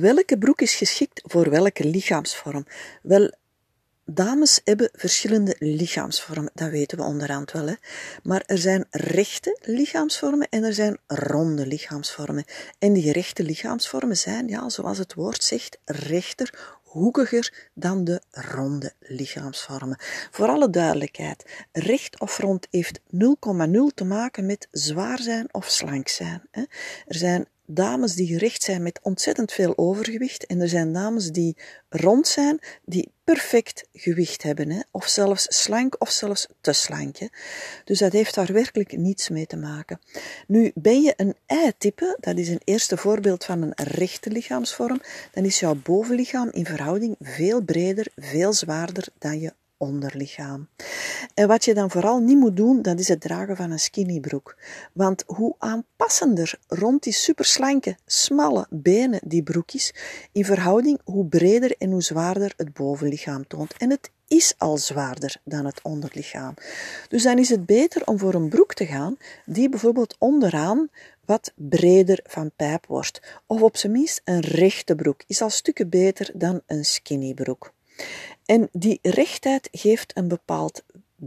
Welke broek is geschikt voor welke lichaamsvorm? Wel, dames hebben verschillende lichaamsvormen, dat weten we onderhand wel. Hè? Maar er zijn rechte lichaamsvormen en er zijn ronde lichaamsvormen. En die rechte lichaamsvormen zijn, ja, zoals het woord zegt, rechter, hoekiger dan de ronde lichaamsvormen. Voor alle duidelijkheid, recht of rond heeft 0,0 te maken met zwaar zijn of slank zijn. Er zijn dames die recht zijn met ontzettend veel overgewicht en er zijn dames die rond zijn, die perfect gewicht hebben, hè? of zelfs slank of zelfs te slank. Hè? Dus dat heeft daar werkelijk niets mee te maken. Nu, ben je een ei-type, dat is een eerste voorbeeld van een rechte lichaamsvorm, dan is jouw bovenlichaam in verhouding veel breder, veel zwaarder dan je onderlichaam. En wat je dan vooral niet moet doen, dat is het dragen van een skinnybroek. Want hoe aanpassender rond die superslanke, smalle benen die broek is, in verhouding hoe breder en hoe zwaarder het bovenlichaam toont. En het is al zwaarder dan het onderlichaam. Dus dan is het beter om voor een broek te gaan die bijvoorbeeld onderaan wat breder van pijp wordt. Of op zijn minst een rechte broek is al stukken beter dan een skinnybroek. En die rechtheid geeft een bepaald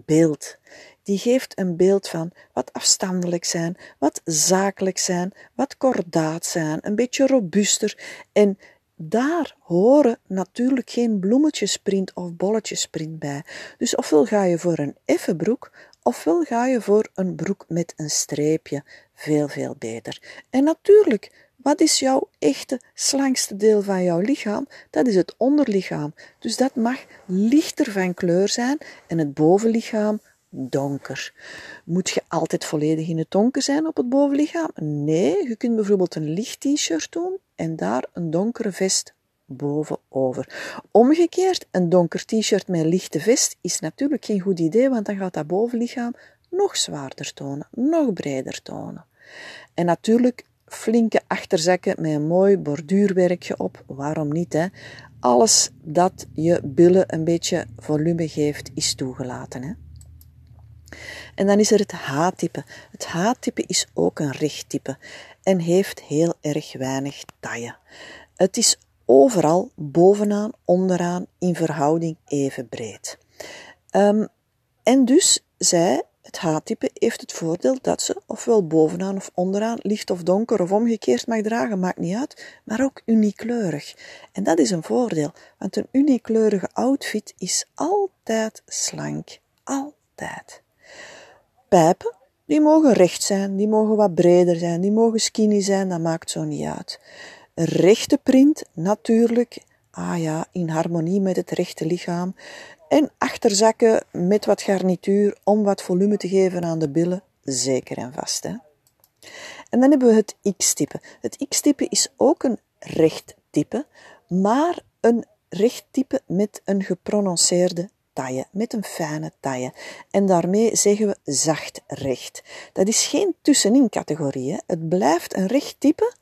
beeld. Die geeft een beeld van wat afstandelijk zijn, wat zakelijk zijn, wat kordaat zijn, een beetje robuuster. En daar horen natuurlijk geen bloemetjesprint of bolletjesprint bij. Dus ofwel ga je voor een effe broek, ofwel ga je voor een broek met een streepje. Veel, veel beter. En natuurlijk, wat is jouw echte slankste deel van jouw lichaam? Dat is het onderlichaam. Dus dat mag lichter van kleur zijn en het bovenlichaam donker. Moet je altijd volledig in het donker zijn op het bovenlichaam? Nee, je kunt bijvoorbeeld een licht t-shirt doen en daar een donkere vest bovenover. Omgekeerd, een donker t-shirt met een lichte vest is natuurlijk geen goed idee, want dan gaat dat bovenlichaam nog zwaarder tonen, nog breder tonen. En natuurlijk flinke achterzakken met een mooi borduurwerkje op. Waarom niet, hè? Alles dat je billen een beetje volume geeft, is toegelaten, hè? En dan is er het H-type. Het H-type is ook een rechttype en heeft heel erg weinig taille. Het is overal bovenaan, onderaan in verhouding even breed. Um, en dus zij het H-type heeft het voordeel dat ze ofwel bovenaan of onderaan, licht of donker of omgekeerd mag dragen, maakt niet uit, maar ook uniekleurig. En dat is een voordeel, want een uniekleurige outfit is altijd slank. Altijd. Pijpen, die mogen recht zijn, die mogen wat breder zijn, die mogen skinny zijn, dat maakt zo niet uit. Een rechte print, natuurlijk, ah ja, in harmonie met het rechte lichaam. En achterzakken met wat garnituur om wat volume te geven aan de billen, zeker en vast. Hè? En dan hebben we het X-type. Het X-type is ook een recht type, maar een recht type met een geprononceerde taille, met een fijne taille. En daarmee zeggen we zacht recht. Dat is geen tussenin categorie. Het blijft een recht type,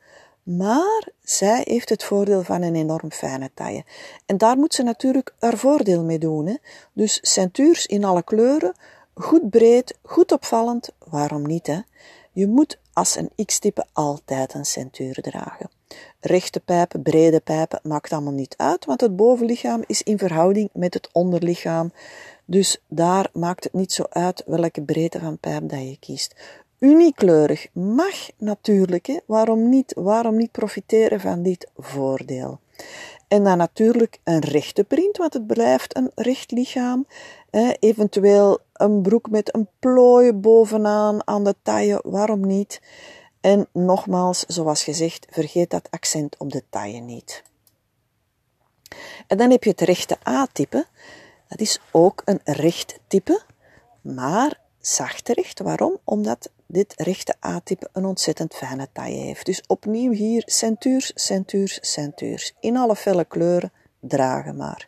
maar zij heeft het voordeel van een enorm fijne taille. En daar moet ze natuurlijk haar voordeel mee doen. Hè? Dus centuurs in alle kleuren, goed breed, goed opvallend, waarom niet? Hè? Je moet als een X-type altijd een centuur dragen. Rechte pijpen, brede pijpen, maakt allemaal niet uit, want het bovenlichaam is in verhouding met het onderlichaam. Dus daar maakt het niet zo uit welke breedte van pijp dat je kiest. Uniekleurig mag natuurlijk, hè. Waarom, niet, waarom niet profiteren van dit voordeel? En dan natuurlijk een rechte print, want het blijft een recht lichaam. Eventueel een broek met een plooi bovenaan aan de taille, waarom niet? En nogmaals, zoals gezegd, vergeet dat accent op de taille niet. En dan heb je het rechte A-type. Dat is ook een recht type, maar zacht Waarom? Omdat dit rechte A-type een ontzettend fijne taille heeft. Dus opnieuw hier centuurs, centuurs, centuurs. In alle felle kleuren, dragen maar.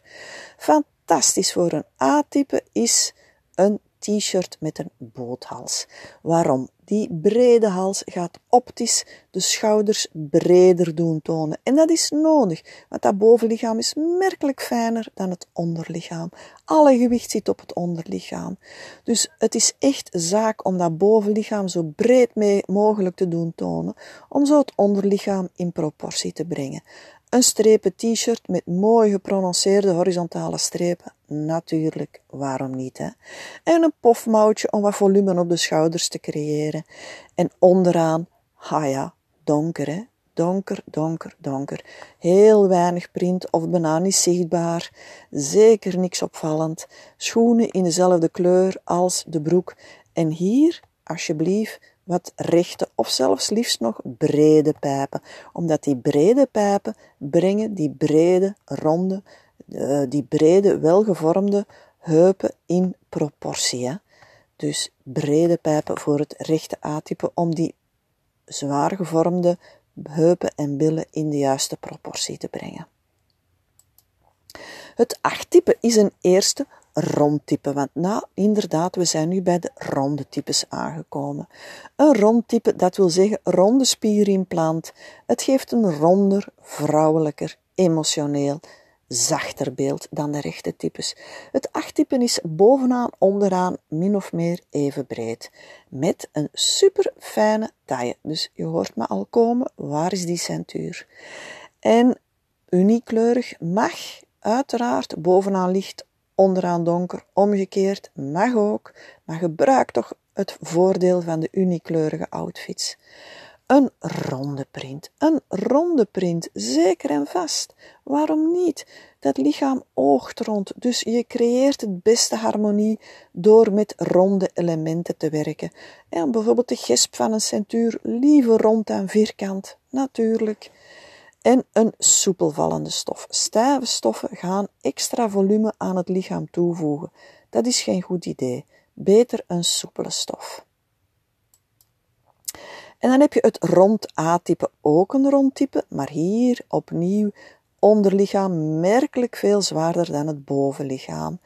Fantastisch voor een A-type is een t-shirt met een boothals. Waarom? Die brede hals gaat optisch de schouders breder doen tonen. En dat is nodig, want dat bovenlichaam is merkelijk fijner dan het onderlichaam. Alle gewicht zit op het onderlichaam. Dus het is echt zaak om dat bovenlichaam zo breed mogelijk te doen tonen, om zo het onderlichaam in proportie te brengen. Een strepen t-shirt met mooi geprononceerde horizontale strepen? Natuurlijk, waarom niet, hè? En een pofmouwtje om wat volume op de schouders te creëren. En onderaan, ha ja, donker, hè? Donker, donker, donker. Heel weinig print of bijna niet zichtbaar. Zeker niks opvallend. Schoenen in dezelfde kleur als de broek. En hier, alsjeblieft, wat rechte of zelfs liefst nog brede pijpen. Omdat die brede pijpen brengen die brede, ronde, uh, die brede, welgevormde heupen in proportie. Hè? Dus brede pijpen voor het rechte A-type om die zwaar gevormde heupen en billen in de juiste proportie te brengen. Het achttype is een eerste rondtype, want nou, inderdaad, we zijn nu bij de ronde types aangekomen. Een rondtype, dat wil zeggen ronde spierimplant. Het geeft een ronder, vrouwelijker, emotioneel, zachter beeld dan de rechte types. Het achttype is bovenaan, onderaan min of meer even breed, met een super fijne taille. Dus je hoort me al komen, waar is die centuur? En uniekleurig mag uiteraard bovenaan licht, onderaan donker, omgekeerd, mag ook, maar gebruik toch het voordeel van de uniekleurige outfits. Een ronde print, een ronde print, zeker en vast. Waarom niet? Dat lichaam oogt rond, dus je creëert het beste harmonie door met ronde elementen te werken. En bijvoorbeeld de gesp van een centuur, liever rond dan vierkant, natuurlijk. En een soepelvallende stof. Stijve stoffen gaan extra volume aan het lichaam toevoegen. Dat is geen goed idee. Beter een soepele stof. En dan heb je het rond A-type, ook een rondtype, maar hier opnieuw onderlichaam merkelijk veel zwaarder dan het bovenlichaam.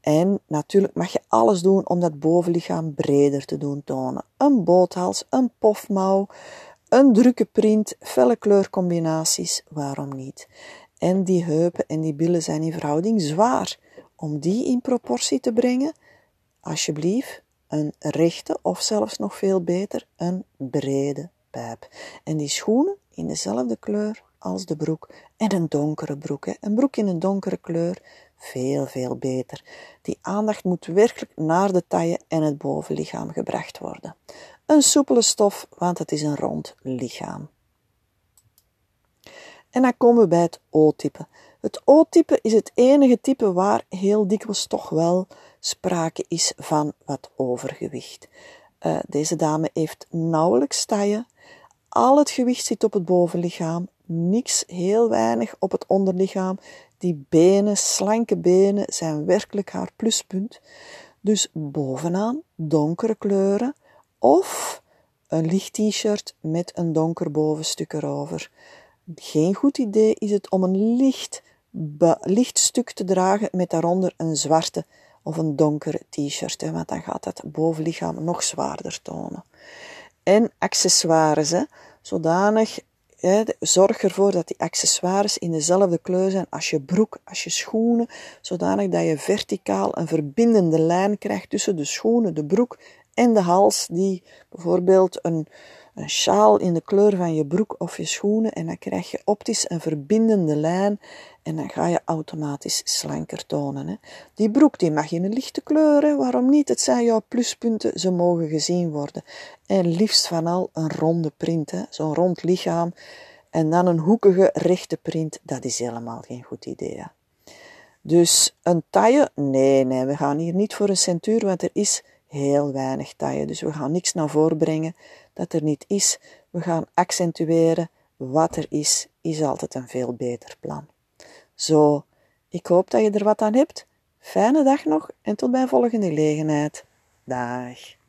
En natuurlijk mag je alles doen om dat bovenlichaam breder te doen tonen. Een boothals, een pofmouw, een drukke print, felle kleurcombinaties, waarom niet? En die heupen en die billen zijn in verhouding zwaar. Om die in proportie te brengen, alsjeblieft, een rechte of zelfs nog veel beter, een brede pijp. En die schoenen in dezelfde kleur als de broek. En een donkere broek. Hè. Een broek in een donkere kleur, veel, veel beter. Die aandacht moet werkelijk naar de taille en het bovenlichaam gebracht worden. Een soepele stof, want het is een rond lichaam. En dan komen we bij het O-type. Het O-type is het enige type waar heel dikwijls toch wel sprake is van wat overgewicht. Uh, deze dame heeft nauwelijks taille. Al het gewicht zit op het bovenlichaam, niks, heel weinig op het onderlichaam. Die benen, slanke benen, zijn werkelijk haar pluspunt. Dus bovenaan donkere kleuren of een licht t-shirt met een donker bovenstuk erover. Geen goed idee is het om een licht, licht stuk te dragen met daaronder een zwarte of een donkere t-shirt, want dan gaat het bovenlichaam nog zwaarder tonen. En accessoires, hè, zodanig zorg ervoor dat die accessoires in dezelfde kleur zijn als je broek, als je schoenen, zodanig dat je verticaal een verbindende lijn krijgt tussen de schoenen, de broek en de hals, die bijvoorbeeld een, een sjaal in de kleur van je broek of je schoenen en dan krijg je optisch een verbindende lijn en dan ga je automatisch slanker tonen. Hè. Die broek die mag in een lichte kleur, waarom niet? Het zijn jouw pluspunten, ze mogen gezien worden. En liefst van al een ronde print, zo'n rond lichaam. En dan een hoekige rechte print, dat is helemaal geen goed idee. Dus een taille, nee, nee, we gaan hier niet voor een centuur, want er is heel weinig taille. Dus we gaan niks naar voren brengen dat er niet is. We gaan accentueren wat er is, is altijd een veel beter plan. Zo, ik hoop dat je er wat aan hebt. Fijne dag nog en tot bij volgende gelegenheid. Dag.